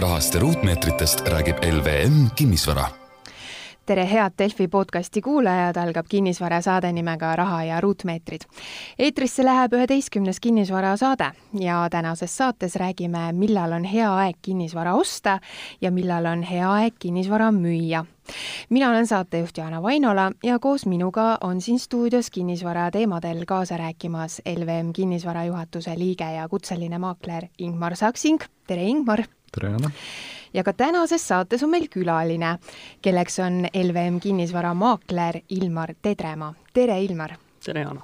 rahast ja ruutmeetritest räägib LVM Kinnisvara tere, head Delfi podcasti kuulajad, algab kinnisvarasaade nimega Raha ja ruutmeetrid. eetrisse läheb üheteistkümnes kinnisvarasaade ja tänases saates räägime, millal on hea aeg kinnisvara osta ja millal on hea aeg kinnisvara müüa mina olen saatejuht Jaana Vainola ja koos minuga on siin stuudios kinnisvara teemadel kaasa rääkimas LVM kinnisvara juhatuse liige ja kutseline maakler Ingmar Saksing. tere, Ingmar! Tere, Jaana! ja ka tänases saates on meil külaline, kelleks on LVM kinnisvara maakler Ilmar Tedremaa. tere, Ilmar! tere, Jaana!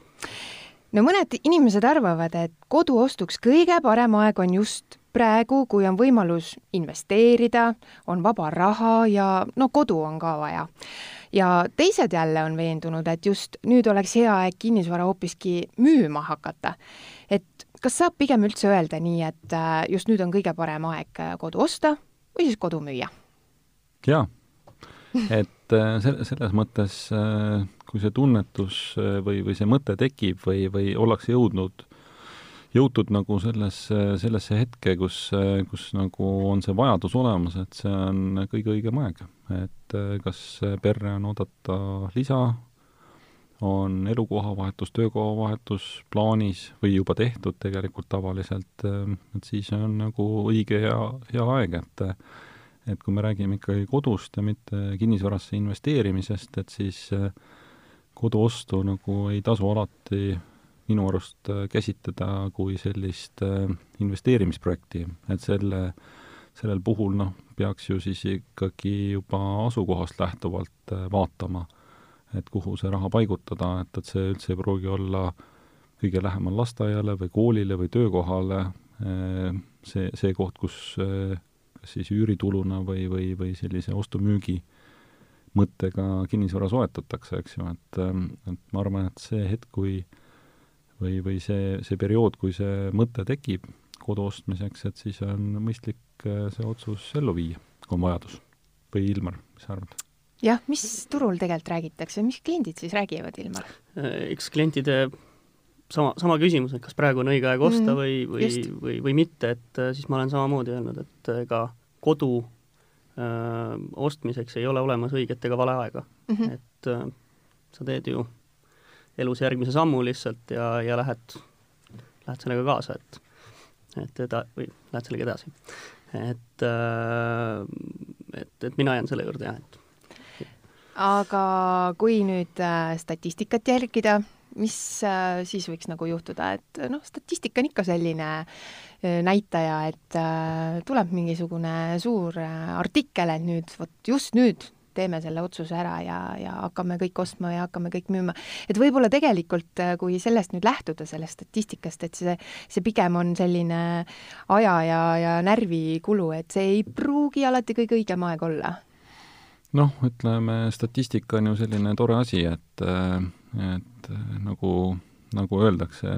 no mõned inimesed arvavad, et koduostuks kõige parem aeg on just praegu, kui on võimalus investeerida, on vaba raha ja no kodu on ka vaja. ja teised jälle on veendunud, et just nüüd oleks hea aeg kinnisvara hoopiski müüma hakata. Kas saab pigem üldse öelda nii, et äh, just nüüd on kõige parem aeg äh, kodu osta või siis kodu müüa? jaa, et äh, se-, selles mõttes, kui see tunnetus või, või see mõte tekib või, või ollakse jõudnud, jõutud nagu sellesse, sellesse hetke, kus, kus nagu on see vajadus olemas, et see on kõige õigem aeg. et kas perre on oodata lisa, on elukohavahetus, töökohavahetus plaanis või juba tehtud tegelikult tavaliselt, et siis on nagu õige ja hea aeg, et et kui me räägime ikkagi kodust ja mitte kinnisvarasse investeerimisest, et siis koduostu nagu ei tasu alati minu arust käsitleda kui sellist investeerimisprojekti, et selle, sellel puhul noh, peaks ju siis ikkagi juba asukohast lähtuvalt vaatama et kuhu see raha paigutada, et, et see üldse ei pruugi olla kõige lähemal lasteaiale või koolile või töökohale eh, see, see koht, kus eh, kas siis üürituluna või, või, või sellise ostu-müügi mõttega kinnisvara soetatakse, eks ju, et, eh, et ma arvan, et see hetk, kui või, või see, see periood, kui see mõte tekib kodu ostmiseks, et siis on mõistlik see otsus ellu viia, kui on vajadus. või Ilmar, mis sa arvad? Jah, mis turul tegelikult räägitakse, mis kliendid siis räägivad, Ilmar? Äh, eks klientide sama, sama küsimus, et kas praegu on õige aeg osta mm, või, või, või, või mitte, et äh, siis ma olen samamoodi öelnud, et äh, ega kodu öö, ostmiseks ei ole olemas õiget ega vale aega mm. -hmm. et öö, sa teed ju elus järgmise sammu lihtsalt ja, ja lähed, lähed sellega kaasa, et et eda-, või lähed sellega edasi. et, et, et mina jään selle juurde jah, et aga kui nüüd äh, statistikat jälgida, mis äh, siis võiks nagu juhtuda, et noh, statistika on ikka selline äh, näitaja, et tuleb mingisugune suur artikkel, et nüüd, vot just nüüd teeme selle otsuse ära ja, ja hakkame kõik ostma ja hakkame kõik müüma. et võib-olla tegelikult, kui sellest nüüd lähtuda, sellest statistikast, et see, see pigem on selline aja ja, ja närvikulu, et see ei pruugi alati kõige õigem aeg olla noh, ütleme, statistika on ju selline tore asi, et, et nagu, nagu öeldakse,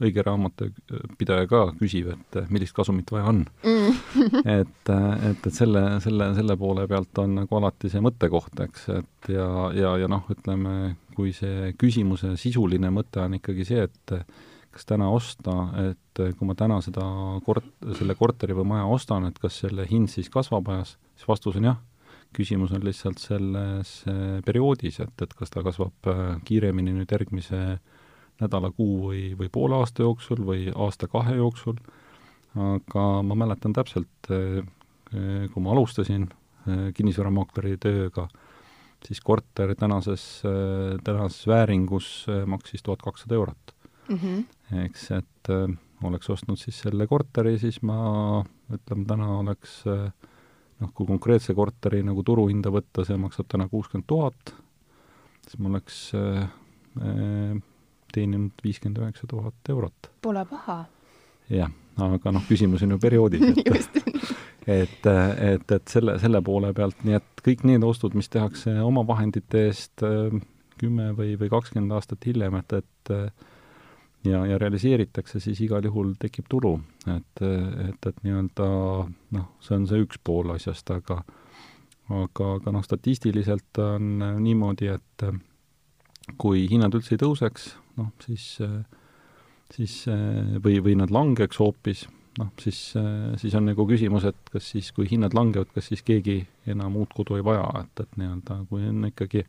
õige raamatupidaja ka küsib, et millist kasumit vaja on mm. et, et, et selle, selle, selle poole pealt on nagu alati see mõttekoht, eks, et ja, ja, ja noh, ütleme, kui see küsimuse sisuline mõte on ikkagi see, et kas täna osta, et kui ma täna seda kort-, selle korteri või maja ostan, et kas selle hind siis kasvab ajas, siis vastus on jah küsimus on lihtsalt selles perioodis, et, et kas ta kasvab äh, kiiremini nüüd järgmise nädala, kuu või, või poole aasta jooksul või aasta-kahe jooksul, aga ma mäletan täpselt, äh, kui ma alustasin kinnisvaramaakleri tööga, siis korter tänases, tänases vääringus maksis tuhat kakssada eurot mm. -hmm. eks, et oleks ostnud siis selle korteri, siis ma ütleme, täna oleks äh, noh, kui konkreetse korteri nagu turuhinda võtta, see maksab täna kuuskümmend tuhat, siis ma oleks äh, äh, teeninud viiskümmend üheksa tuhat eurot. Pole paha. jah, aga noh, küsimus on ju perioodis, et et, et, et selle, selle poole pealt, nii et kõik need ostud, mis tehakse oma vahendite eest äh, kümme või, või kakskümmend aastat hiljem, et, et ja, ja realiseeritakse, siis igal juhul tekib tulu. et, et, et nii-öelda noh, see on see üks pool asjast, aga aga, aga noh, statistiliselt on niimoodi, et kui hinnad üldse ei tõuseks, noh siis, siis või, või nad langeks hoopis, noh, siis, siis on nagu küsimus, et kas siis, kui hinnad langevad, kas siis keegi enam uut kodu ei vaja, et, et nii-öelda kui on ikkagi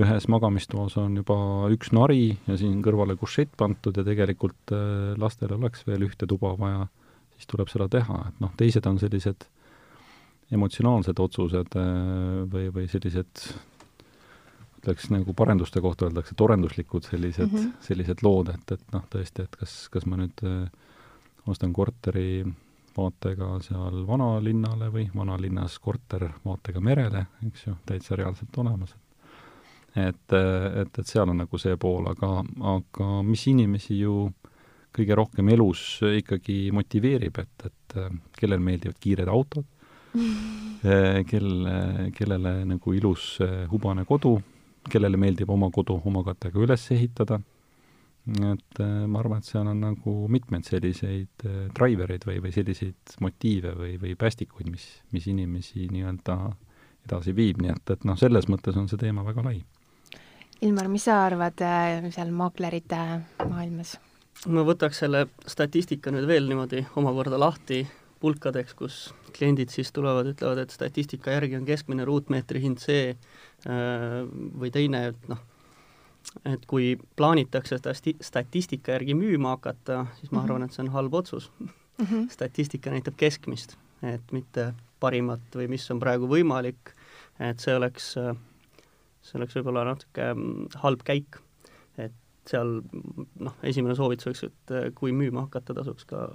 ühes magamistoas on juba üks nari ja siin kõrvale kušett pandud ja tegelikult lastel oleks veel ühte tuba vaja, siis tuleb seda teha, et noh, teised on sellised emotsionaalsed otsused või, või sellised ütleks nagu parenduste kohta öeldakse, torenduslikud sellised mm, -hmm. sellised lood, et, et noh, tõesti, et kas, kas ma nüüd äh, ostan korteri vaatega seal vanalinnale või vanalinnas korter vaatega merele, eks ju, täitsa reaalselt olemas. Et, et, et seal on nagu see pool, aga, aga mis inimesi ju kõige rohkem elus ikkagi motiveerib, et, et kellel meeldivad kiired autod kel, kellele nagu ilus hubane kodu, kellele meeldib oma kodu oma kätega üles ehitada, et äh, ma arvan, et seal on nagu mitmeid selliseid äh, drivereid või, või selliseid motiive või, või päästikuid, mis, mis inimesi nii-öelda edasi viib, nii et, et noh, selles mõttes on see teema väga lai. Ilmar, mis sa arvad äh, seal maaklerite maailmas? ma võtaks selle statistika nüüd veel niimoodi omakorda lahti pulkadeks, kus kliendid siis tulevad, ütlevad, et statistika järgi on keskmine ruutmeetri hind see äh, või teine, et noh, et kui plaanitakse stati-, statistika järgi müüma hakata, siis ma mhm. arvan, et see on halb otsus mm. -hmm. statistika näitab keskmist, et mitte parimat või mis on praegu võimalik, et see oleks, see oleks võib-olla natuke mm, halb käik. et seal noh, esimene soovitus oleks, et kui müüma hakata, tasuks ka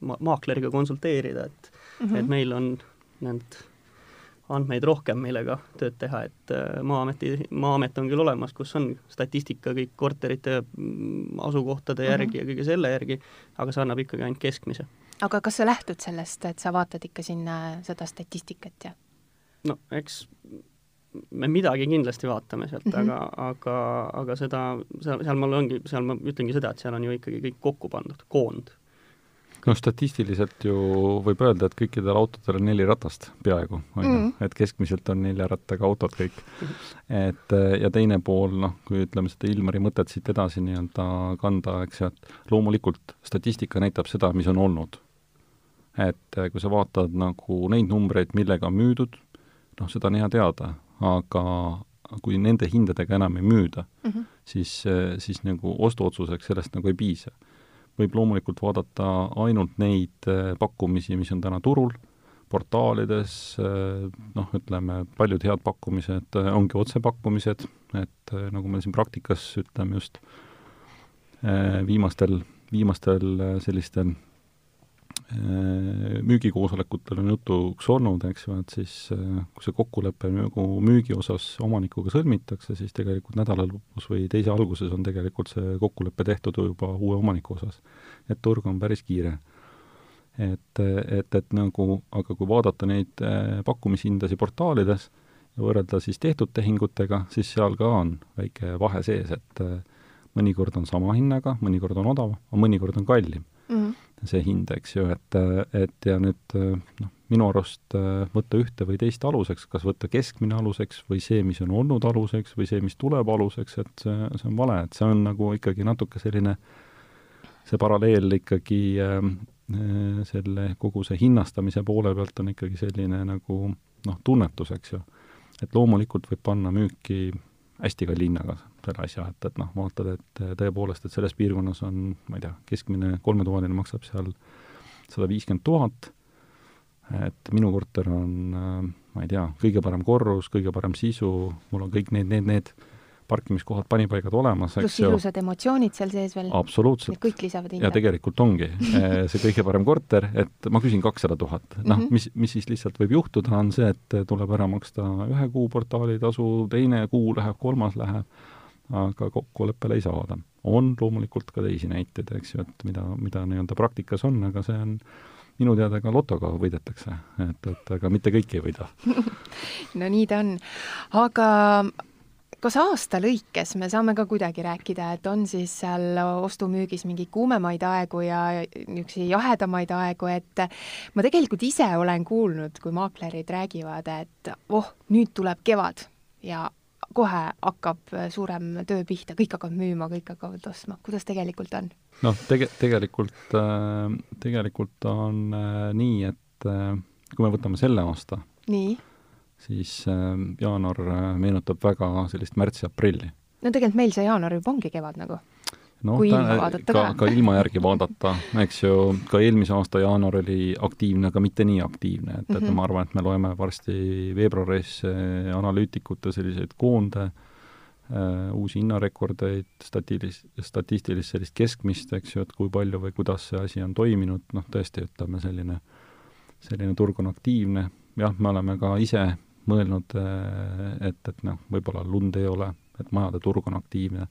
ma-, maakleriga konsulteerida, et mm, -hmm. et meil on need andmeid rohkem, millega tööd teha, et äh, Maa-ameti, Maa-amet on küll olemas, kus on statistika kõik korterite mm, asukohtade mhm. järgi mm -hmm. ja kõige selle järgi, aga see annab ikkagi ainult keskmise. aga kas sa lähtud sellest, et sa vaatad ikka sinna seda statistikat ja? no eks me midagi kindlasti vaatame sealt mm, -hmm. aga, aga, aga seda, seal, seal mul ongi, seal ma ütlengi seda, et seal on ju ikkagi kõik kokku pandud, koond no statistiliselt ju võib öelda, et kõikidel autodel on neli ratast peaaegu, on ju, mm. et keskmiselt on nelja rattaga autod kõik. et ja teine pool, noh, kui ütleme seda Ilmari mõtet siit edasi nii-öelda kanda, eks ju, et loomulikult statistika näitab seda, mis on olnud. et kui sa vaatad nagu neid numbreid, millega on müüdud, noh, seda on hea teada, aga kui nende hindadega enam ei müüda mm, -hmm. siis, siis nagu ostuotsuseks sellest nagu ei piisa võib loomulikult vaadata ainult neid äh, pakkumisi, mis on täna turul, portaalides, äh, noh, ütleme, paljud head pakkumised äh, ongi otsepakkumised, et nagu me siin praktikas ütleme just viimastel, viimastel sellistel müügikoosolekutel on jutuks olnud, eks ju, et siis äh, kui see kokkulepe nagu müügi osas omanikuga sõlmitakse, siis tegelikult nädala lõpus või teise alguses on tegelikult see kokkulepe tehtud juba uue omaniku osas. et turg on päris kiire. et, et, et nagu, aga kui vaadata neid äh, pakkumishindasid portaalides ja võrrelda siis tehtud tehingutega, siis seal ka on väike vahe sees, et mõnikord on sama hinnaga, mõnikord on aga mõnikord on kallim mm. -hmm see hind, eks ju, et, et ja nüüd noh, minu arust võtta ühte või teist aluseks, kas võtta keskmine aluseks või see, mis on olnud aluseks või see, mis tuleb aluseks, et see, see on vale, et see on nagu ikkagi natuke selline, see paralleel ikkagi äh, selle kogu see hinnastamise poole pealt on ikkagi selline nagu noh, tunnetus, eks ju. et loomulikult võib panna müüki hästi kalli hinnaga selle asja, et, et noh, vaatad, et tõepoolest, et selles piirkonnas on, ma ei tea, keskmine kolmetoaline maksab seal sada viiskümmend tuhat, et minu korter on, ma ei tea, kõige parem korrus, kõige parem sisu, mul on kõik need, need, need parkimiskohad, panipaigad olemas, eks ju. pluss ilusad emotsioonid seal sees veel. absoluutselt. kõik lisavad hinda. ja tegelikult ongi eh, see kõige parem korter, et ma küsin kakssada tuhat. noh, mhm. mis, mis siis lihtsalt võib juhtuda, on see, et tuleb ära maksta ühe kuu portaalitasu, teine kuu läheb, kolmas läheb, aga kokkuleppele ei saada. on loomulikult ka teisi näiteid, eks ju, et mida, mida nii-öelda praktikas on, aga see on minu teada ka lotoga võidetakse, et, et aga mitte kõik ei võida no nii ta on. aga kas aasta lõikes me saame ka kuidagi rääkida, et on siis seal ostu-müügis mingeid kuumemaid aegu ja niisuguseid jahedamaid aegu, et ma tegelikult ise olen kuulnud, kui maaklerid räägivad, et oh, nüüd tuleb kevad ja kohe hakkab suurem töö pihta, kõik hakkavad müüma, kõik hakkavad ostma, kuidas tegelikult on? noh, tege-, tegelikult, äh, tegelikult on äh, nii, et äh, kui me võtame selle aasta, nii? Siis jaanuar meenutab väga sellist märtsi-aprilli. no tegelikult meil see jaanuar juba ongi kevad nagu noh, ka, ka, ilma järgi vaadata, eks ju, ka eelmise aasta jaanuar oli aktiivne, aga mitte nii aktiivne, et mm, -hmm. et mhm. ma arvan, et me loeme varsti veebruaris analüütikute selliseid koonde äh, Äh, uusi hinnarekordeid, statiilis-, statistilist sellist keskmist, eks ju, et kui palju või kuidas see asi on toiminud, noh tõesti, ütleme selline, selline turg on aktiivne, jah, me oleme ka ise mõelnud, äh, et, et noh, võib-olla lund ei ole, et majade turg on aktiivne,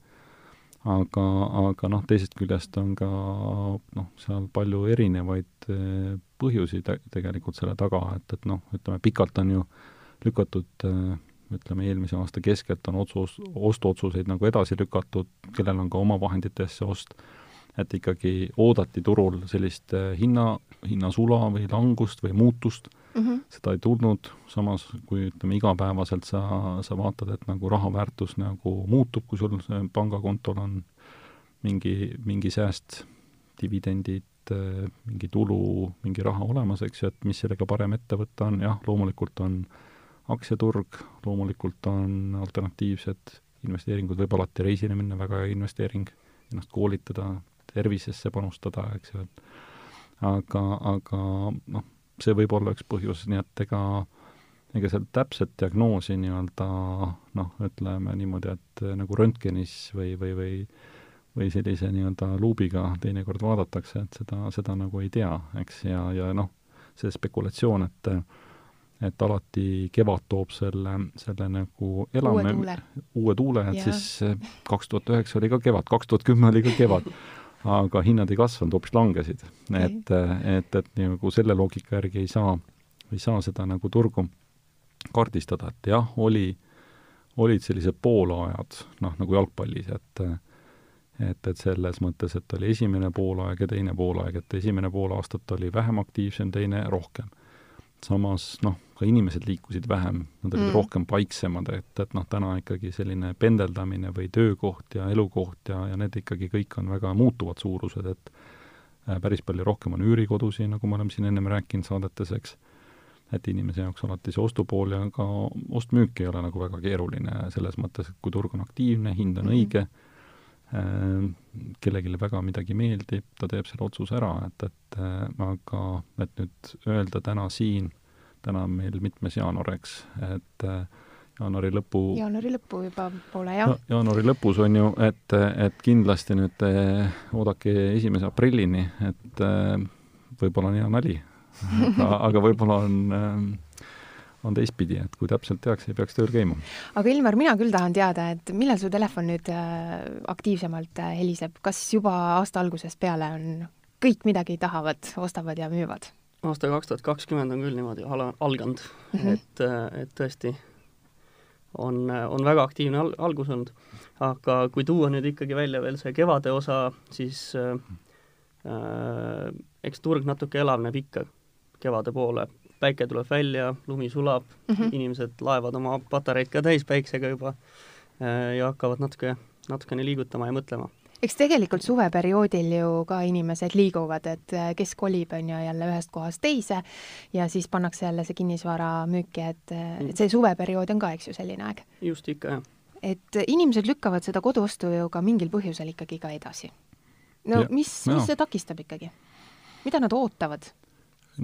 aga, aga noh, teisest küljest on ka noh, seal palju erinevaid äh, põhjusi te-, tegelikult selle taga, et, et noh, ütleme pikalt on ju lükatud äh, ütleme, eelmise aasta keskelt on otsus, ostuotsuseid nagu edasi lükatud, kellel on ka omavahenditesse ost, et ikkagi oodati turul sellist hinna, hinnasula või langust või muutust mm, -hmm. seda ei tulnud, samas kui ütleme, igapäevaselt sa, sa vaatad, et nagu raha väärtus nagu muutub, kui sul pangakontol on mingi, mingi sääst, dividendid, mingi tulu, mingi raha olemas, eks ju, et mis sellega parem ette võtta on, jah, loomulikult on aktsiaturg, loomulikult on alternatiivsed investeeringud, võib alati reisile minna, väga hea investeering, ennast koolitada, tervisesse panustada, eks ju, et aga, aga noh, see võib olla üks põhjus, nii et ega ega seal täpset diagnoosi nii-öelda noh, ütleme niimoodi, et nagu röntgenis või, või, või või sellise nii-öelda luubiga teinekord vaadatakse, et seda, seda nagu ei tea, eks, ja, ja noh, see spekulatsioon, et et alati kevad toob selle, selle nagu elame, uue tuule, et ja. siis eh, kaks tuhat üheksa oli ka kevad, kaks tuhat kümme oli ka kevad, aga hinnad ei kasvanud, hoopis langesid. et, et, et nagu selle loogika järgi ei saa, ei saa seda nagu turgu kaardistada, et jah, oli, olid sellised poolajad, noh, nagu jalgpallis, et et, et selles mõttes, et oli esimene poolaeg ja teine poolaeg, et esimene pool aastat oli vähem aktiivsem, teine rohkem samas noh, ka inimesed liikusid vähem, nad olid mm. rohkem paiksemad, et, et noh, täna ikkagi selline pendeldamine või töökoht ja elukoht ja, ja need ikkagi kõik on väga muutuvad suurused, et äh, päris palju rohkem on üürikodusid, nagu me oleme siin ennem rääkinud saadetes, eks, et inimese jaoks alati see ostupool ja ka ost-müük ei ole nagu väga keeruline selles mõttes, et kui turg on aktiivne, hind on mm. õige, äh, kellelegi väga midagi meeldib, ta teeb selle otsuse ära, et, et äh, aga et nüüd öelda täna siin, täna on meil mitmes jaanuar, eks, et äh, jaanuari lõpu jaanuari lõppu juba pole, jah ja,? jaanuari lõpus on ju, et, et kindlasti nüüd äh, oodake esimese aprillini, et võib-olla on hea nali, aga, aga võib-olla on on teistpidi, et kui täpselt tehakse, ei peaks tööl käima. aga Ilmar, mina küll tahan teada, et millal su telefon nüüd äh, aktiivsemalt äh, heliseb, kas juba aasta algusest peale on kõik midagi tahavad, ostavad ja müüvad? aasta kaks tuhat kakskümmend on küll niimoodi ala, alganud mm, -hmm. et, äh, et tõesti on, on väga aktiivne al-, algus olnud. aga kui tuua nüüd ikkagi välja veel see kevade osa, siis äh, eks turg natuke elavneb ikka kevade poole, päike tuleb välja, lumi sulab mm, -hmm. inimesed laevad oma patareid ka täis päiksega juba äh, ja hakkavad natuke, natukene liigutama ja mõtlema. eks tegelikult suveperioodil ju ka inimesed liiguvad, et äh, kes kolib, on ju, jälle ühest kohast teise ja siis pannakse jälle see kinnisvara müüki, et, äh, et see suveperiood on ka, eks ju, selline aeg. just, ikka, jah. et inimesed lükkavad seda koduostu ju ka mingil põhjusel ikkagi ka edasi. no ja, mis, mis see takistab ikkagi? mida nad ootavad?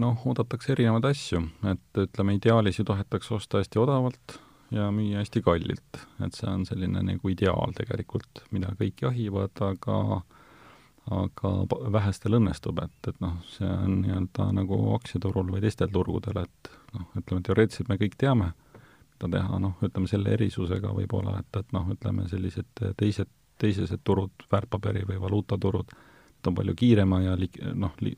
Noh, oodatakse erinevaid asju, et ütleme, ideaalis ju tahetakse osta hästi odavalt ja müüa hästi kallilt. et see on selline nagu ideaal tegelikult, mida kõik jahivad, aga aga vähestel õnnestub, et, et noh, see on nii-öelda nagu aktsiaturul või teistel turgudel, et noh, ütleme teoreetiliselt me kõik teame, mida teha, noh, ütleme selle erisusega võib-olla, et, et noh, ütleme sellised teised, teisesed turud, väärtpaberi- või valuutaturud, et on palju kiirema ja li-, noh li,,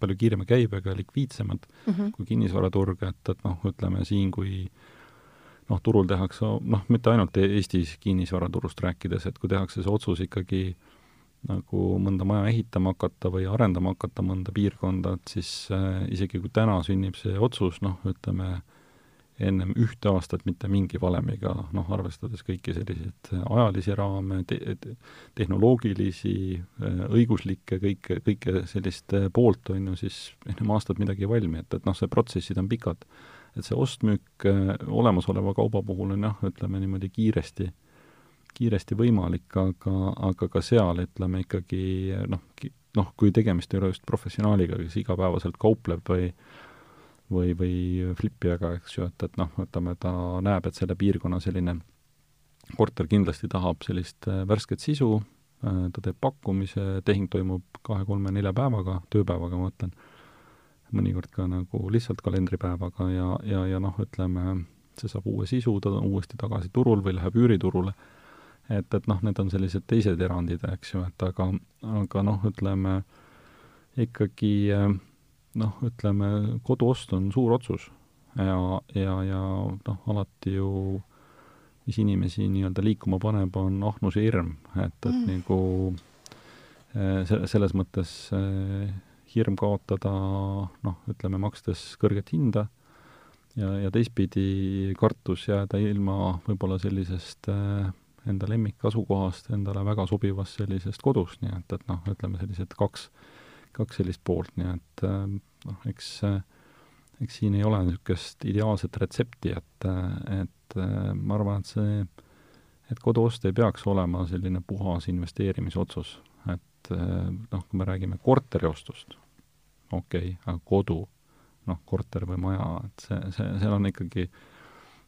palju kiirema käibega, likviidsemad mm -hmm. kui kinnisvaraturg, et, et noh, ütleme siin, kui noh, turul tehakse, noh, mitte ainult Eestis kinnisvaraturust rääkides, et kui tehakse see otsus ikkagi nagu mõnda maja ehitama hakata või arendama hakata mõnda piirkonda, et siis äh, isegi kui täna sünnib see otsus, noh, ütleme, ennem ühte aastat mitte mingi valemiga, noh, arvestades kõiki selliseid ajalisi raame te, te, tehnoloogilisi, õiguslikke, kõike, kõike sellist poolt, on ju, siis ennem aastat midagi ei valmi, et, et noh, see protsessid on pikad. et see ost-müük olemasoleva kauba puhul on jah, ütleme niimoodi kiiresti, kiiresti võimalik, aga, aga ka seal ütleme ikkagi noh, noh, kui tegemist ei ole just professionaaliga, kes igapäevaselt kaupleb või või, või flipijaga, eks ju, et, et noh, ütleme, ta näeb, et selle piirkonna selline korter kindlasti tahab sellist äh, värsket sisu, äh, ta teeb pakkumise, tehing toimub kahe-kolme-nelja päevaga, tööpäevaga ma mõtlen, mõnikord ka nagu lihtsalt kalendripäevaga ja, ja, ja noh, ütleme, see saab uue sisu, ta on uuesti tagasi turul või läheb üüriturule. et, et noh, need on sellised teised erandid, eks ju, et aga, aga noh, ütleme ikkagi äh, noh, ütleme, koduost on suur otsus. Ja, ja, ja noh, alati ju mis inimesi nii-öelda liikuma paneb, on ahnus ja hirm, et, et mm. nagu eh, se-, selles mõttes eh, hirm kaotada noh, ütleme, makstes kõrget hinda ja, ja teistpidi kartus jääda ilma võib-olla sellisest äh, enda lemmikasukohast, endale väga sobivast sellisest kodust, nii et, et noh, ütleme sellised kaks kaks sellist poolt, nii et äh, noh, eks, äh, eks siin ei ole niisugust ideaalset retsepti, et, äh, et ma arvan, et see, et koduost ei peaks olema selline puhas investeerimisotsus, et noh, kui me räägime korteriostust, okei okay,, aga kodu, noh, korter või maja, et see, see, seal on ikkagi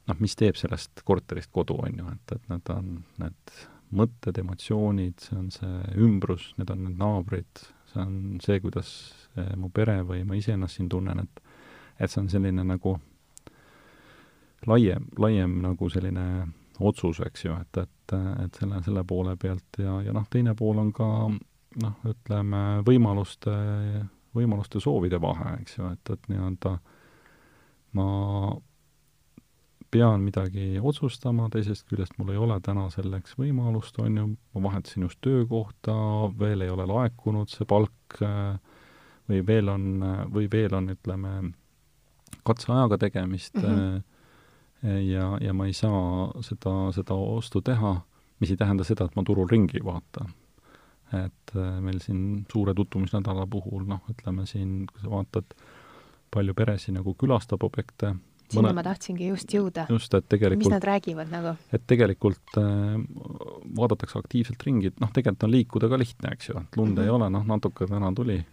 noh, mis teeb sellest korterist kodu, on ju, et, et need on need mõtted, emotsioonid, see on see ümbrus, need on need naabrid, see on see, kuidas eh, mu pere või ma ise ennast siin tunnen, et et see on selline nagu laiem, laiem nagu selline otsus, eks ju, et, et, et selle, selle poole pealt ja, ja noh, teine pool on ka noh, ütleme, võimaluste, võimaluste soovide vahe, eks ju, et, et nii-öelda ma pean midagi otsustama, teisest küljest mul ei ole täna selleks võimalust, on ju, ma vahetasin just töökohta, veel ei ole laekunud see palk või veel on, või veel on, ütleme, katseajaga tegemist mm -hmm. ja, ja ma ei saa seda, seda ostu teha, mis ei tähenda seda, et ma turul ringi ei vaata. et meil siin suure tutvumisnädala puhul, noh, ütleme siin, kui sa vaatad, palju peresid nagu külastab objekte, sinna mõne... ma tahtsingi just jõuda. just, et tegelikult mis nad räägivad nagu? et tegelikult äh, vaadatakse aktiivselt ringi, et noh, tegelikult on liikuda ka lihtne, eks ju, et lund mm -hmm. ei ole, noh, natuke täna tuli äh,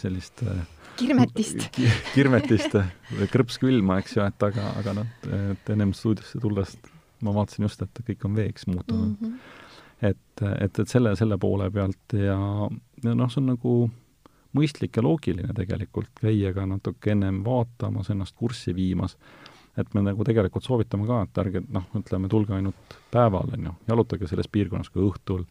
sellist äh, kirmetist ki, kirmetist äh, krõpskülma, eks ju, et aga, aga noh, et ennem stuudiosse tulles ma vaatasin just, et kõik on veeks muutunud mm. -hmm. et, et, et selle, selle poole pealt ja, ja noh, see on nagu mõistlik ja loogiline tegelikult käia ka natuke ennem vaatamas, ennast kurssi viimas, et me nagu tegelikult soovitame ka, et ärge noh, ütleme, tulge ainult päeval, on ju, jalutage selles piirkonnas ka õhtul,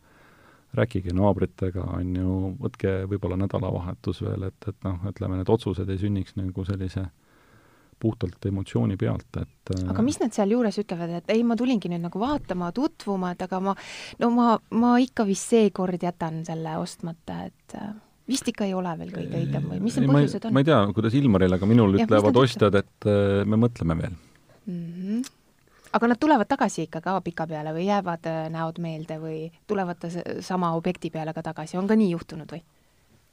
rääkige naabritega, on ju, võtke võib-olla nädalavahetus veel, et, et noh, ütleme, need otsused ei sünniks nagu sellise puhtalt emotsiooni pealt, et aga mis nad sealjuures ütlevad, et ei, ma tulingi nüüd nagu vaatama, tutvuma, et aga ma, no ma, ma ikka vist seekord jätan selle ostmata, et vist ikka ei ole veel kõige õigem või mis need põhjused on? ma ei tea, kuidas Ilmaril, aga minul ja, ütlevad ostjad, et äh, me mõtleme veel mm. -hmm. Aga nad tulevad tagasi ikka ka pikapeale või jäävad äh, näod meelde või tulevad ta sama objekti peale ka tagasi, on ka nii juhtunud või?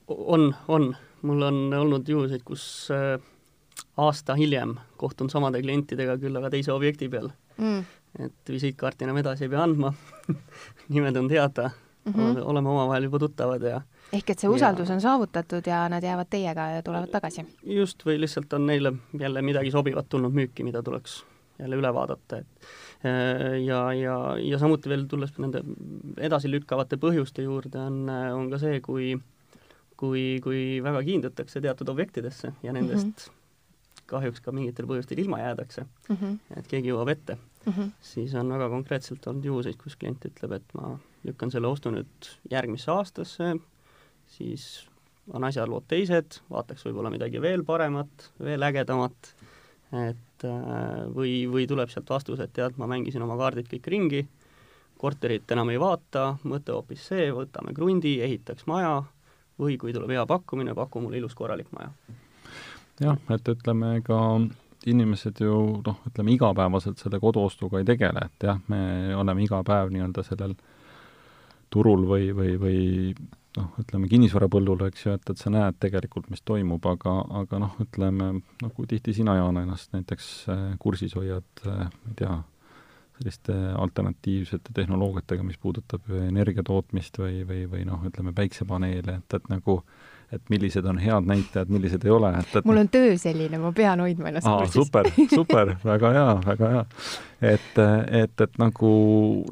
on, on. mul on olnud juhuseid, kus äh, aasta hiljem kohtun samade klientidega, küll aga teise objekti peal mm.. et visiitkaarti enam edasi ei pea andma nimed on teada mm, -hmm. oleme omavahel juba tuttavad ja ehk et see usaldus ja... on saavutatud ja nad jäävad teiega ja tulevad tagasi? just, või lihtsalt on neile jälle midagi sobivat tulnud müüki, mida tuleks jälle üle vaadata, et äh, ja, ja, ja samuti veel tulles nende edasilükkavate põhjuste juurde, on, on ka see, kui kui, kui väga kiindutakse teatud objektidesse ja nendest mm -hmm. kahjuks ka mingitel põhjustel ilma jäädakse mm, -hmm. et keegi jõuab ette mm, -hmm. siis on väga konkreetselt olnud juhuseid, kus klient ütleb, et ma lükkan selle ostu nüüd järgmisse aastasse, siis on asjalood teised, vaataks võib-olla midagi veel paremat, veel ägedamat, et äh, või, või tuleb sealt vastus, et tead, ma mängisin oma kaardid kõik ringi, korterit enam ei vaata, mõte hoopis see, võtame krundi, ehitaks maja, või kui tuleb hea pakkumine, paku mulle ilus korralik maja. jah, et ütleme ka inimesed ju noh, ütleme igapäevaselt selle koduostuga ei tegele, et jah, me oleme iga päev nii-öelda sellel turul või, või, või noh, ütleme kinnisvarapõllul, eks ju, et, et sa näed tegelikult, mis toimub, aga, aga noh, ütleme, no kui tihti sina, Jaan, ennast näiteks äh, kursis hoiad, äh, ma ei tea, selliste alternatiivsete tehnoloogiatega, mis puudutab energia tootmist või, või, või noh, ütleme päiksepaneele, et, et nagu et millised on head näitajad, millised ei ole, et, et mul on töö selline, ma pean hoidma ennast kursis. super, super, väga hea, väga hea. et, et, et nagu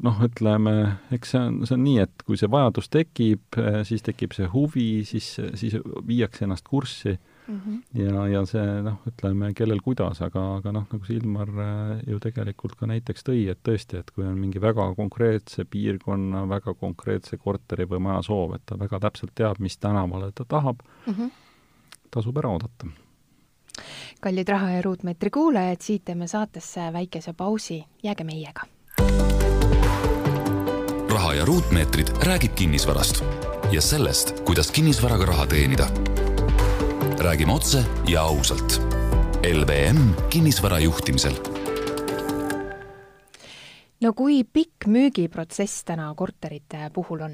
noh, ütleme, eks see on, see on nii, et kui see vajadus tekib, siis tekib see huvi, siis, siis viiakse ennast kurssi mm. -hmm. ja, ja see noh, ütleme, kellel kuidas, aga, aga noh, nagu see Ilmar äh, ju tegelikult ka näiteks tõi, et tõesti, et kui on mingi väga konkreetse piirkonna, väga konkreetse korteri või maja soov, et ta väga täpselt teab, mis tänavale ta tahab mm, -hmm. tasub ära oodata kallid Raha ja Ruutmeetri kuulajad, siit teeme saatesse väikese pausi, jääge meiega. raha ja ruutmeetrid räägib kinnisvarast ja sellest, kuidas kinnisvaraga raha teenida räägime otse ja ausalt. LVM kinnisvara juhtimisel. no kui pikk müügiprotsess täna korterite puhul on?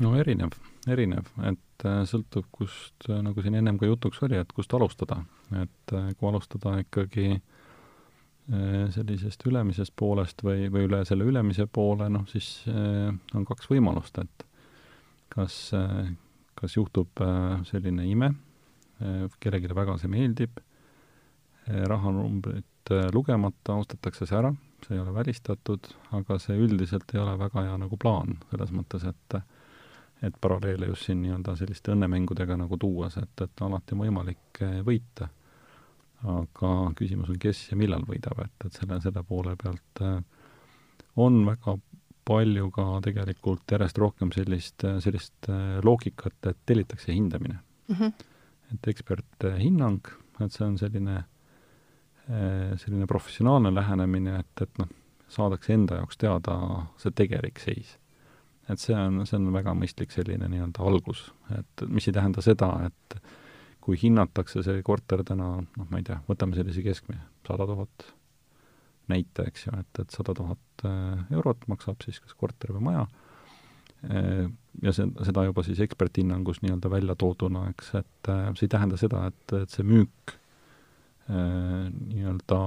no erinev, erinev, et äh, sõltub, kust, äh, nagu siin ennem ka jutuks oli, et kust alustada. et äh, kui alustada ikkagi sellisest ülemisest poolest või, või üle selle ülemise poole, noh siis on kaks võimalust, et kas kas juhtub äh, selline ime, äh, kellelegi väga see meeldib, äh, rahanumbrit lugemata ostetakse see ära, see ei ole välistatud, aga see üldiselt ei ole väga hea nagu plaan, selles mõttes, et et paralleele just siin nii-öelda selliste õnnemängudega nagu tuues, et, et alati on võimalik võita. aga küsimus on, kes ja millal võidab, et, et selle, selle poole pealt on väga palju ka tegelikult järjest rohkem sellist, sellist äh, loogikat, et tellitakse hindamine mm. -hmm. et eksperthinnang, et see on selline, äh, selline professionaalne lähenemine, et, et noh, saadakse enda jaoks teada see tegelik seis. et see on, see on väga mõistlik selline nii-öelda algus, et mis ei tähenda seda, et kui hinnatakse see korter täna, noh, ma ei tea, võtame sellise keskmise, sada tuhat näite, eks ju, et, et sada tuhat äh, eurot maksab siis kas korter või maja, äh, ja see, seda juba siis eksperthinnangus nii-öelda välja tooduna, eks, et äh, see ei tähenda seda, et, et see müük nii-öelda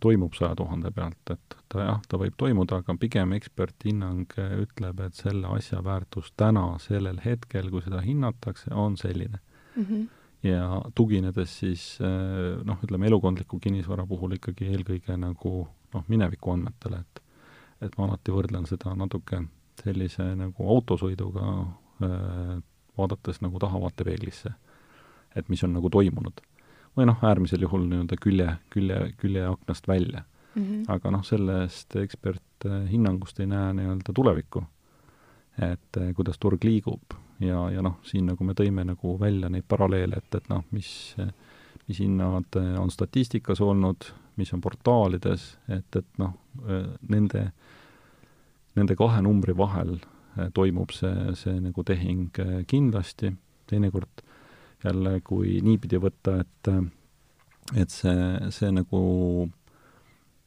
toimub saja tuhande pealt, et ta jah, ta võib toimuda, aga pigem eksperthinnang ütleb, et selle asja väärtus täna, sellel hetkel, kui seda hinnatakse, on selline mm. -hmm ja tuginedes siis eh, noh, ütleme elukondliku kinnisvara puhul ikkagi eelkõige nagu noh, mineviku andmetele, et et ma alati võrdlen seda natuke sellise nagu autosõiduga äh, vaadates nagu tahavaatepeeglisse, et mis on nagu toimunud. või noh, äärmisel juhul nii-öelda külje, külje, küljeaknast välja mm. -hmm. aga noh, sellest eksperthinnangust ei näe nii-öelda tulevikku. et kuidas turg liigub ja, ja noh, siin nagu me tõime nagu välja neid paralleele, et, et noh, mis, mis hinnad on statistikas olnud, mis on portaalides, et, et noh, nende, nende kahe numbri vahel toimub see, see nagu tehing kindlasti, teinekord jälle, kui niipidi võtta, et et see, see nagu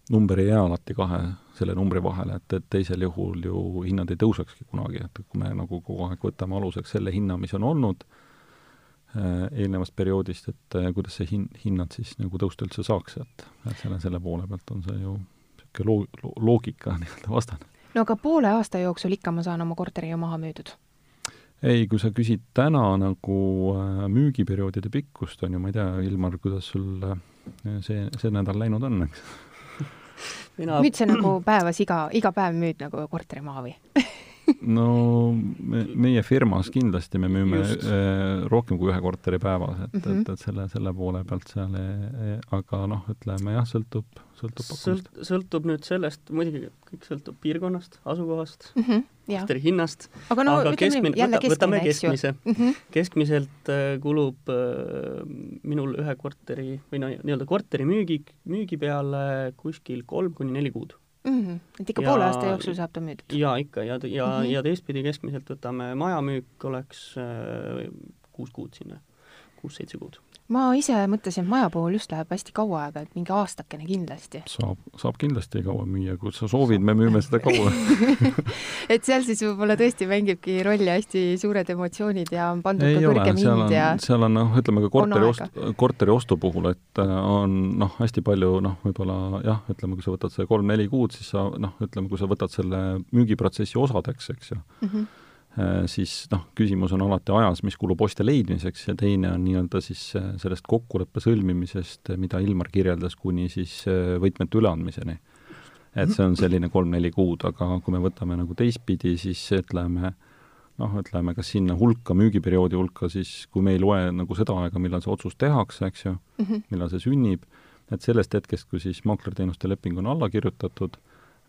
number ei jää alati kahe selle numbri vahele, et, et teisel juhul ju hinnad ei tõusekski kunagi, et kui me nagu kogu aeg võtame aluseks selle hinna, mis on olnud äh, eelnevast perioodist, et äh, kuidas see hin-, hinnad siis nagu tõusta üldse saaks, et, et selle, selle poole pealt on see ju niisugune loo-, loogika nii-öelda vastane. no aga poole aasta jooksul ikka ma saan oma korteri ju maha müüdud? ei, kui sa küsid täna nagu äh, müügiperioodide pikkust, on ju, ma ei tea, Ilmar, kuidas sul see, see nädal läinud on, eks mina müüd sa nagu päevas iga, iga päev müüd nagu korteri maha või no me, meie firmas kindlasti me müüme Just. äh, rohkem kui ühe korteri päevas, et mm, -hmm. et, et selle, selle poole pealt seal, e, aga noh, ütleme jah, sõltub, sõltub pakkumist Sõlt,. sõltub nüüd sellest, muidugi kõik sõltub piirkonnast, asukohast mm, -hmm, korteri hinnast, aga, no, aga keskmine, võta, võtame keskmise mm. -hmm. keskmiselt äh, kulub äh, minul ühe korteri või no nii-öelda korteri müügi, müügi peale kuskil kolm kuni neli kuud mm. -hmm. et ikka ja, poole aasta jooksul saab ta müüdud? jaa, ikka, ja, ja mm, -hmm. ja teistpidi keskmiselt võtame majamüük oleks äh, kuus kuud sinna, kuus-seitse kuud ma ise mõtlesin, et maja puhul just läheb hästi kaua aega, et mingi aastakene kindlasti. saab, saab kindlasti kaua müüa, kui sa soovid, me müüme seda kaua. Et seal siis võib-olla tõesti mängibki rolli hästi suured emotsioonid ja on pandud ei ka kõrgem hind ja seal on noh, ütleme ka korteri ost-, korteri ostu puhul, et äh, on noh, hästi palju noh, võib-olla jah, ütleme, kui sa võtad see kolm-neli kuud, siis sa noh, ütleme, kui sa võtad selle müügiprotsessi osadeks, eks ju. Mm, -hmm siis noh, küsimus on alati ajas, mis kulub ostja leidmiseks ja teine on nii-öelda siis äh, sellest kokkuleppe sõlmimisest, mida Ilmar kirjeldas, kuni siis äh, võtmete üleandmiseni. et see on selline kolm-neli kuud, aga kui me võtame nagu teistpidi, siis ütleme, noh, ütleme kas sinna hulka, müügiperioodi hulka, siis kui me ei loe nagu seda aega, millal see otsus tehakse, eks ju mm, -hmm. millal see sünnib, et sellest hetkest, kui siis maaklerteenuste leping on alla kirjutatud,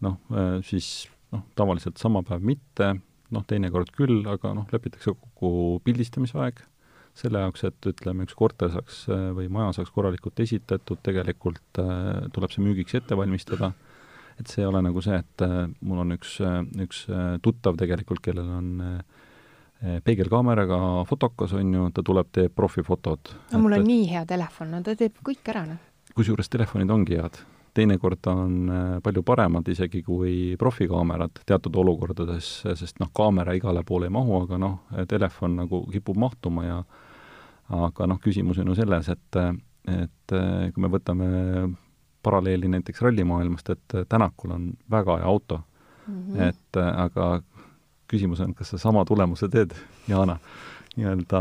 noh, siis noh, tavaliselt sama päev mitte, noh, teinekord küll, aga noh, lepitakse kokku pildistamisaeg, selle jaoks, et ütleme, üks korter saaks või maja saaks korralikult esitatud, tegelikult äh, tuleb see müügiks ette valmistada, et see ei ole nagu see, et äh, mul on üks, üks äh, tuttav tegelikult, kellel on äh, peegelkaameraga fotokas, on ju, ta tuleb, teeb profifotod. no mul on et, nii hea telefon, no ta teeb kõik ära, noh. kusjuures telefonid ongi head teinekord on äh, palju paremad isegi kui profikaamerad teatud olukordades, sest noh, kaamera igale poole ei mahu, aga noh, telefon nagu kipub mahtuma ja aga noh, küsimus on ju selles, et, et kui me võtame paralleeli näiteks rallimaailmast, et Tänakul on väga hea auto mm, -hmm. et aga küsimus on, kas sa sama tulemuse teed, Jana, nii-öelda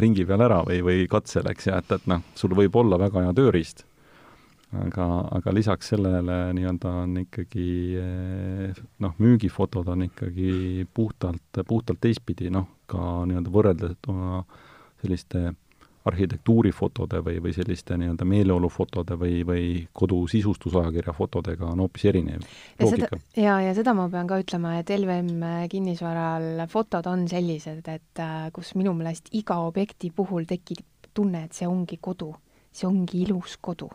ringi peal ära või, või katsel, eks, ja et, et noh, sul võib olla väga hea tööriist aga, aga lisaks sellele nii-öelda on ikkagi eh, noh, müügifotod on ikkagi puhtalt, puhtalt teistpidi, noh, ka nii-öelda võrreldes selliste arhitektuurifotode või, või selliste nii-öelda meeleolufotode või, või kodu sisustusajakirja fotodega on hoopis erinev loogika. ja, ja seda ma pean ka ütlema, et LVM kinnisvaral fotod on sellised, et äh, kus minu meelest iga objekti puhul tekib tunne, et see ongi kodu, see ongi ilus kodu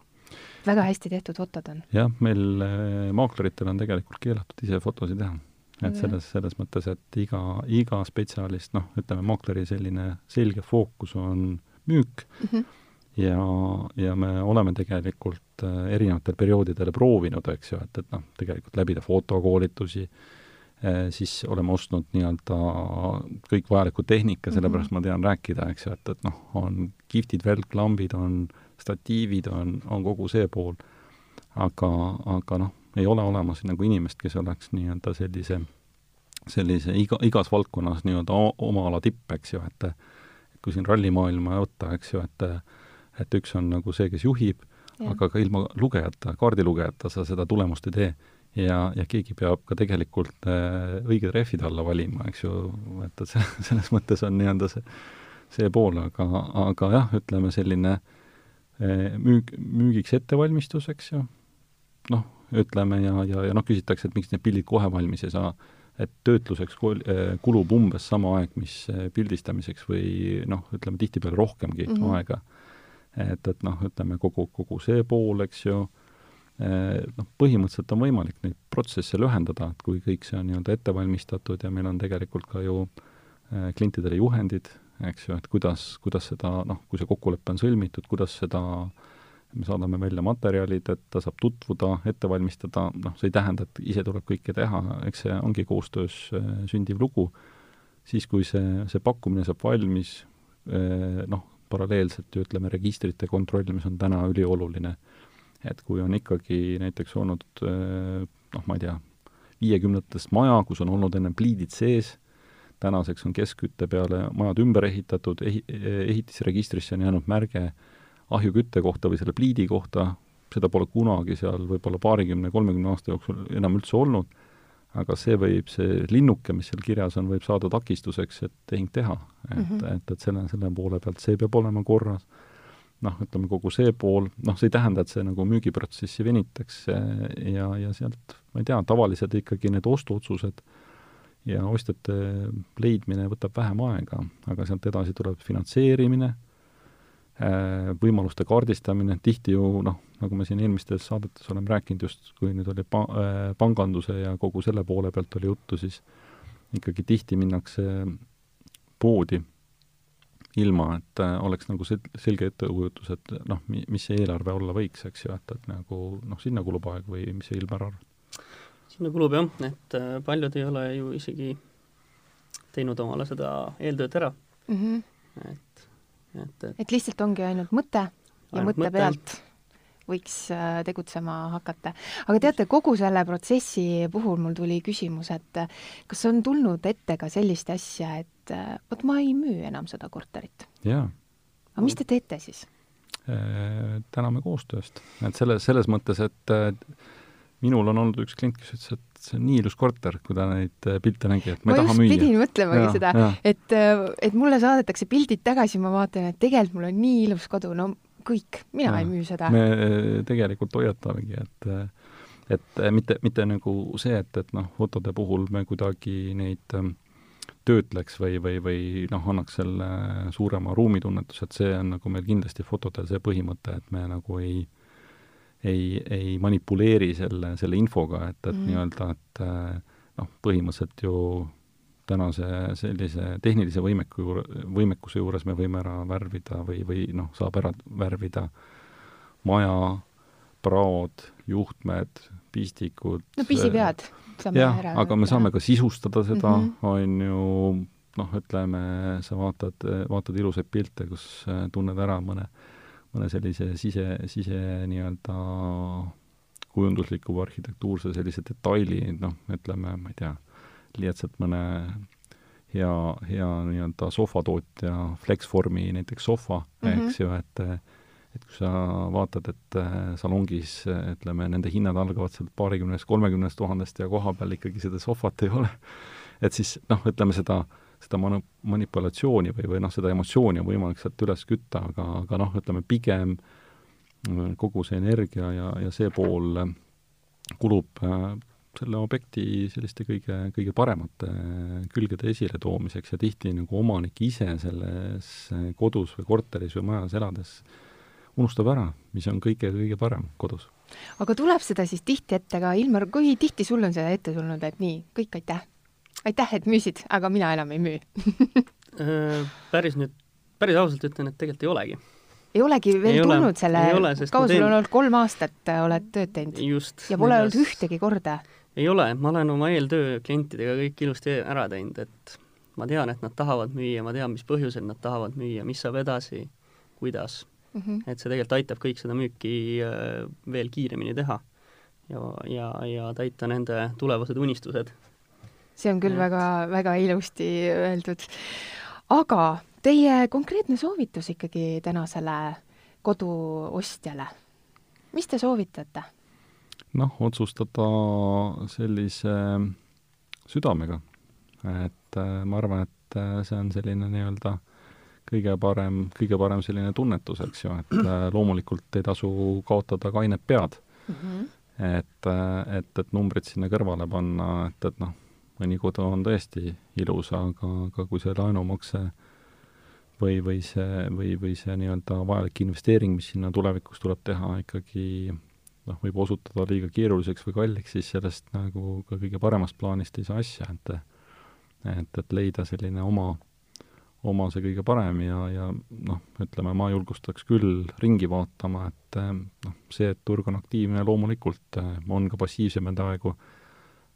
väga hästi tehtud fotod on. jah, meil äh, maakleritel on tegelikult keelatud ise fotosid teha. et selles, selles mõttes, et iga, iga spetsialist, noh, ütleme, maakleri selline selge fookus on müük mm -hmm. ja, ja me oleme tegelikult äh, erinevatel perioodidel proovinud, eks ju, et, et noh, tegelikult läbida fotokoolitusi, äh, siis oleme ostnud nii-öelda kõik vajaliku tehnika, sellepärast mm -hmm. ma tean rääkida, eks ju, et, et noh, on kihvtid välklambid, on statiivid on, on kogu see pool, aga, aga noh, ei ole olemas nagu inimest, kes oleks nii-öelda sellise, sellise iga, igas valdkonnas nii-öelda oma ala tipp, eks ju, et kui siin rallimaailma võtta, eks ju, et et üks on nagu see, kes juhib, aga ka ilma lugejata, kaardilugejata sa seda tulemust ei tee. ja, ja keegi peab ka tegelikult äh, õiged rehvid alla valima, eks ju, et, et selles mõttes on nii-öelda see, see pool, aga, aga jah, ütleme selline äh, müük, müügiks ettevalmistus, eks ju, noh, ütleme ja, ja, ja noh, küsitakse, et miks need pildid kohe valmis ei saa, et töötluseks eh, kulub umbes sama aeg, mis eh, pildistamiseks või noh, ütleme tihtipeale rohkemgi mm -hmm. aega. et, et noh, ütleme kogu, kogu see pool, eks ju, noh, põhimõtteliselt on võimalik neid protsesse lühendada, et kui kõik see on nii-öelda ette valmistatud ja meil on tegelikult ka ju klientidele juhendid, eks ju, et kuidas, kuidas seda noh, kui see kokkulepe on sõlmitud, kuidas seda me saadame välja materjalid, et ta saab tutvuda, ette valmistada, noh, see ei tähenda, et ise tuleb kõike teha, eks see ongi koostöös äh, sündiv lugu, siis kui see, see pakkumine saab valmis, äh, noh, paralleelselt ju ütleme, registrite kontroll, mis on täna ülioluline, et kui on ikkagi näiteks olnud äh, noh, ma ei tea, viiekümnendatest maja, kus on olnud enne pliidid sees, tänaseks on keskkütte peale majad ümber ehitatud, ehi-, ehitisregistrisse on jäänud märge ahjukütte kohta või selle pliidi kohta, seda pole kunagi seal võib-olla paarikümne, kolmekümne aasta jooksul enam üldse olnud, aga see võib, see linnuke, mis seal kirjas on, võib saada takistuseks, et tehing teha. et mm, -hmm. et, et selle, selle poole pealt see peab olema korras. noh, ütleme kogu see pool, noh, see ei tähenda, et see nagu müügiprotsessi venitaks ja, ja sealt, ma ei tea, tavaliselt ikkagi need ostuotsused ja ostjate leidmine võtab vähem aega, aga sealt edasi tuleb finantseerimine, äh, võimaluste kaardistamine, tihti ju noh, nagu me siin eelmistes saadetes oleme rääkinud just, kui nüüd oli pa-, äh, panganduse ja kogu selle poole pealt oli juttu, siis ikkagi tihti minnakse poodi ilma et äh, oleks nagu sel-, selge ettekujutus, et noh, mi-, mis see eelarve olla võiks, eks ju, et, et nagu noh, sinna kulub aeg või mis sa, Ilmar, arvad? Sinna kulub jah, et äh, paljud ei ole ju isegi teinud omale seda eeltööd ära mm. -hmm. et, et, et et lihtsalt ongi ainult mõte ja Ainult mõtte mõte. pealt võiks äh, tegutsema hakata. aga teate, kogu selle protsessi puhul mul tuli küsimus, et äh, kas on tulnud ette ka sellist asja, et vot ma ei müü enam seda korterit. jaa. aga mis te teete siis? Täname koostööst. et selles, selles mõttes, et äh, minul on olnud üks klient, kes ütles, et see on nii ilus korter, kui ta neid äh, pilte nägi, et ma ei ma taha just müüa. pidin mõtlemagi Jaa, seda, et, et mulle saadetakse pildid tagasi, ma vaatan, et tegelikult mul on nii ilus kodu, no kõik, mina Jaa. ei müü seda. me äh, tegelikult hoiatamegi, et et äh, mitte, mitte nagu see, et, et noh, fotode puhul me kuidagi neid ähm, töötleks või, või, või noh, annaks selle suurema ruumitunnetuse, et see on nagu meil kindlasti fotodel see põhimõte, et me nagu ei ei, ei manipuleeri selle, selle infoga, et, et mm. nii-öelda, et äh, noh, põhimõtteliselt ju tänase sellise tehnilise võimeku juure, võimekuse juures me võime ära värvida või, või noh, saab ära värvida maja, praod, juhtmed, pistikud. no pisipead saame jah, ära aga me saame ka sisustada seda mm, Mhm. on ju, noh, ütleme, sa vaatad, vaatad ilusaid pilte, kus äh, tunned ära mõne, mõne sellise sise, sise nii-öelda kujundusliku või arhitektuurse sellise detaili, noh, ütleme, ma ei tea, lihtsalt mõne hea, hea nii-öelda sohvatootja Flexformi näiteks sohva mm. -hmm. eks ju, et et kui sa vaatad, et äh, salongis äh, ütleme, nende hinnad algavad sealt paarikümnest, kolmekümnest tuhandest ja kohapeal ikkagi seda sohvat ei ole, et siis noh, ütleme seda, seda manu-, manipulatsiooni või, või noh, seda emotsiooni on võimalik sealt üles kütta, aga, aga noh, ütleme pigem äh, kogu see energia ja, ja see pool äh, kulub äh, selle objekti selliste kõige, kõige paremate külgede esiletoomiseks ja tihti nagu omanik ise selles kodus või korteris või majas elades unustab ära, mis on kõige-kõige parem kodus. aga tuleb seda siis tihti ette ka, Ilmar, kui tihti sul on seda ette tulnud, et nii, kõik aitäh? Aitäh, et müüsid, aga mina enam ei müü. Äh, päris nüüd, päris ausalt ütlen, et tegelikult ei olegi. ei olegi veel Ei tulnud selle, ole, sest kaua sul on olnud, kolm aastat äh, oled tööd teinud ja pole olnud ühtegi korda? ei ole, ma olen oma eeltöö klientidega kõik ilusti ära teinud, et ma tean, et nad tahavad müüa, ma tean, mis põhjusel nad tahavad müüa, mis saab edasi, kuidas. Mm -hmm. et see tegelikult aitab kõik seda müüki äh, veel kiiremini teha ja, ja, ja täita nende tulevased unistused. See on küll Et- väga, väga ilusti öeldud. aga teie konkreetne soovitus ikkagi tänasele koduostjale, mis te soovitate? noh, otsustada sellise südamega. et äh, ma arvan, et äh, see on selline nii-öelda kõige parem, kõige parem selline tunnetus, eks ju, et äh, loomulikult ei tasu kaotada kainet pead. Mm -hmm. et, et, et numbrid sinna kõrvale panna, et, et noh, mõni kodu on tõesti ilus, aga, aga kui see laenumakse või, või see, või, või see nii-öelda vajalik investeering, mis sinna tulevikus tuleb teha, ikkagi noh, võib osutuda liiga keeruliseks või kalliks, siis sellest nagu ka kõige paremast plaanist ei saa asja, et et, et leida selline oma, oma see kõige parem ja, ja noh, ütleme, ma julgustaks küll ringi vaatama, et noh, see, et turg on aktiivne, loomulikult on ka passiivsemaid aegu,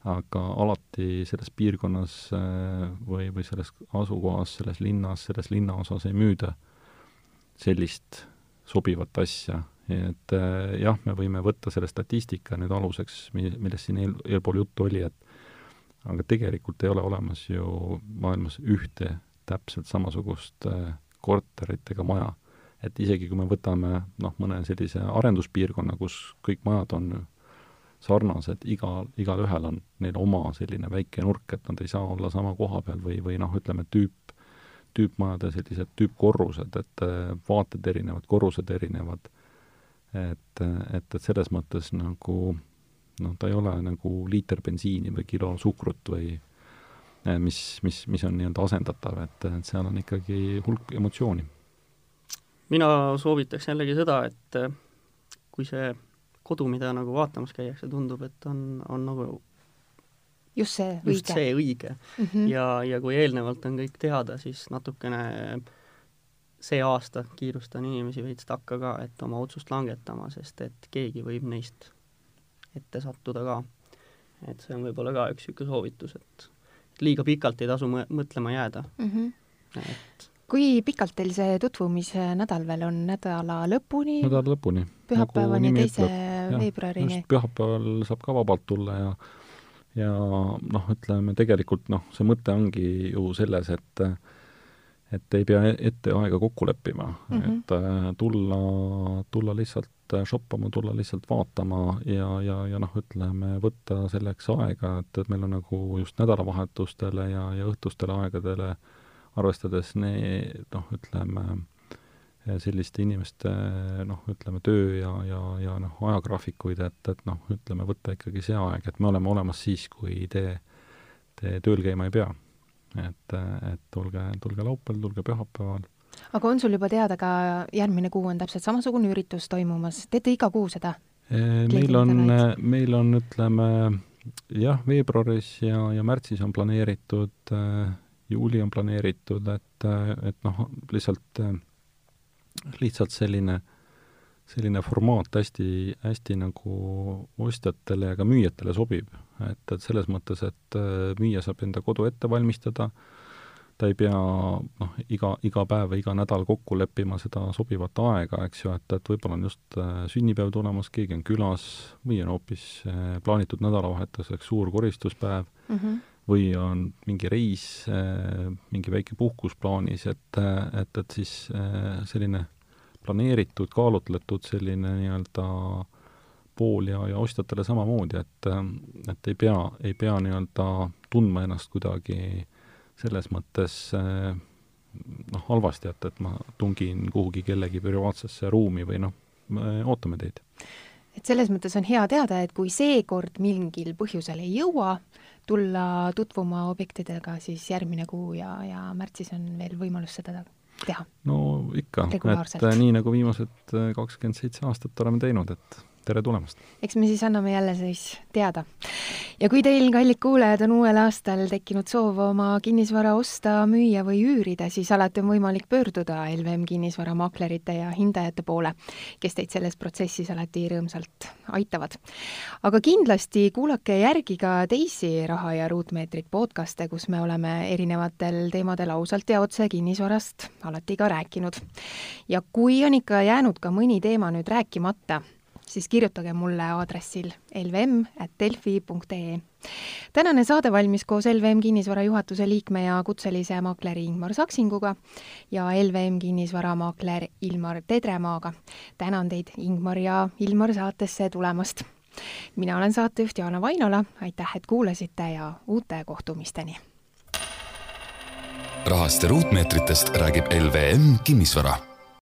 aga alati selles piirkonnas eh, või, või selles asukohas, selles linnas, selles linnaosas ei müüda sellist sobivat asja, et eh, jah, me võime võtta selle statistika nüüd aluseks, mi-, millest siin eel, eelpool juttu oli, et aga tegelikult ei ole olemas ju maailmas ühte täpselt samasugust äh, korterit ega maja. et isegi kui me võtame noh, mõne sellise arenduspiirkonna, kus kõik majad on sarnased, igal, igalühel on neil oma selline väike nurk, et nad ei saa olla sama koha peal või, või noh, ütleme tüüp, tüüpmajade sellised tüüpkorrused, et äh, vaated erinevad, korrused erinevad, et, et, et selles mõttes nagu noh, ta ei ole nagu liiter bensiini või kilo suhkrut või eh, mis, mis, mis on nii-öelda asendatav, et, et seal on ikkagi hulk emotsiooni. mina soovitaks jällegi seda, et äh, kui see kodu, mida nagu vaatamas käiakse, tundub, et on, on nagu just see just õige. Mm. see õige. Mm -hmm. ja, ja kui eelnevalt on kõik teada, siis natukene see aasta kiirustan inimesi veits takka ka, et oma otsust langetama, sest et keegi võib neist ette sattuda ka. et see on võib-olla ka üks niisugune soovitus, et liiga pikalt ei tasu mõtlema jääda mm. -hmm. et kui pikalt teil see tutvumise nädal veel on, nädala lõpuni? nädala lõpuni. pühapäevani, nagu teise veebruarini? pühapäeval saab ka vabalt tulla ja ja noh, ütleme tegelikult noh, see mõte ongi ju selles, et et ei pea ette aega kokku leppima mm, -hmm. et äh, tulla, tulla lihtsalt äh, shoppama, tulla lihtsalt vaatama ja, ja, ja noh, ütleme, võtta selleks aega, et, et meil on nagu just nädalavahetustele ja, ja õhtustele aegadele arvestades ne-, noh, ütleme, selliste inimeste noh, ütleme töö ja, ja, ja noh, ajagraafikuid, et, et noh, ütleme, võtta ikkagi see aeg, et me oleme olemas siis, kui te, te tööl käima ei pea et, et tulge, tulge laupäeval, tulge pühapäeval. aga on sul juba teada ka, järgmine kuu on täpselt samasugune üritus toimumas, teete iga kuu seda? meil on, meil on, ütleme jah, veebruaris ja, ja märtsis on planeeritud, juuli on planeeritud, et, et noh, lihtsalt, lihtsalt selline selline formaat hästi, hästi nagu ostjatele ja ka müüjatele sobib. et, et selles mõttes, et müüja saab enda kodu ette valmistada, ta ei pea noh, iga, iga päev või iga nädal kokku leppima seda sobivat aega, eks ju, et, et võib-olla on just sünnipäev tulemas, keegi on külas või on hoopis plaanitud nädalavahetuseks suur koristuspäev mm -hmm. Või on mingi reis, mingi väike puhkus plaanis, et, et, et siis selline planeeritud, kaalutletud selline nii-öelda pool ja, ja ostjatele samamoodi, et, et ei pea, ei pea nii-öelda tundma ennast kuidagi selles mõttes noh, halvasti, et, et ma tungin kuhugi kellegi privaatsesse ruumi või noh, ootame teid. Et selles mõttes on hea teada, et kui seekord mingil põhjusel ei jõua tulla tutvuma objektidega, siis järgmine kuu ja, ja märtsis on veel võimalus seda teha? no ikka, et äh, nii nagu viimased äh, kakskümmend seitse aastat oleme teinud, et tere tulemast! eks me siis anname jälle siis teada. ja kui teil, kallid kuulajad, on uuel aastal tekkinud soov oma kinnisvara osta, müüa või üürida, siis alati on võimalik pöörduda LVM kinnisvaramaklerite ja hindajate poole, kes teid selles protsessis alati rõõmsalt aitavad. aga kindlasti kuulake järgi ka teisi Raha ja ruutmeetrit podcast'e, kus me oleme erinevatel teemadel ausalt ja otse kinnisvarast alati ka rääkinud. ja kui on ikka jäänud ka mõni teema nüüd rääkimata, siis kirjutage mulle aadressil lvm.delfi.ee. tänane saade valmis koos LVM kinnisvara juhatuse liikme ja kutselise makleri Ingmar Saksinguga ja LVM kinnisvaramakler Ilmar Tedremaaga. tänan teid, Ingmar ja Ilmar, saatesse tulemast. mina olen saatejuht Jaana Vainola, aitäh, et kuulasite ja uute kohtumisteni! rahast ja ruutmeetritest räägib LVM Kinnisvara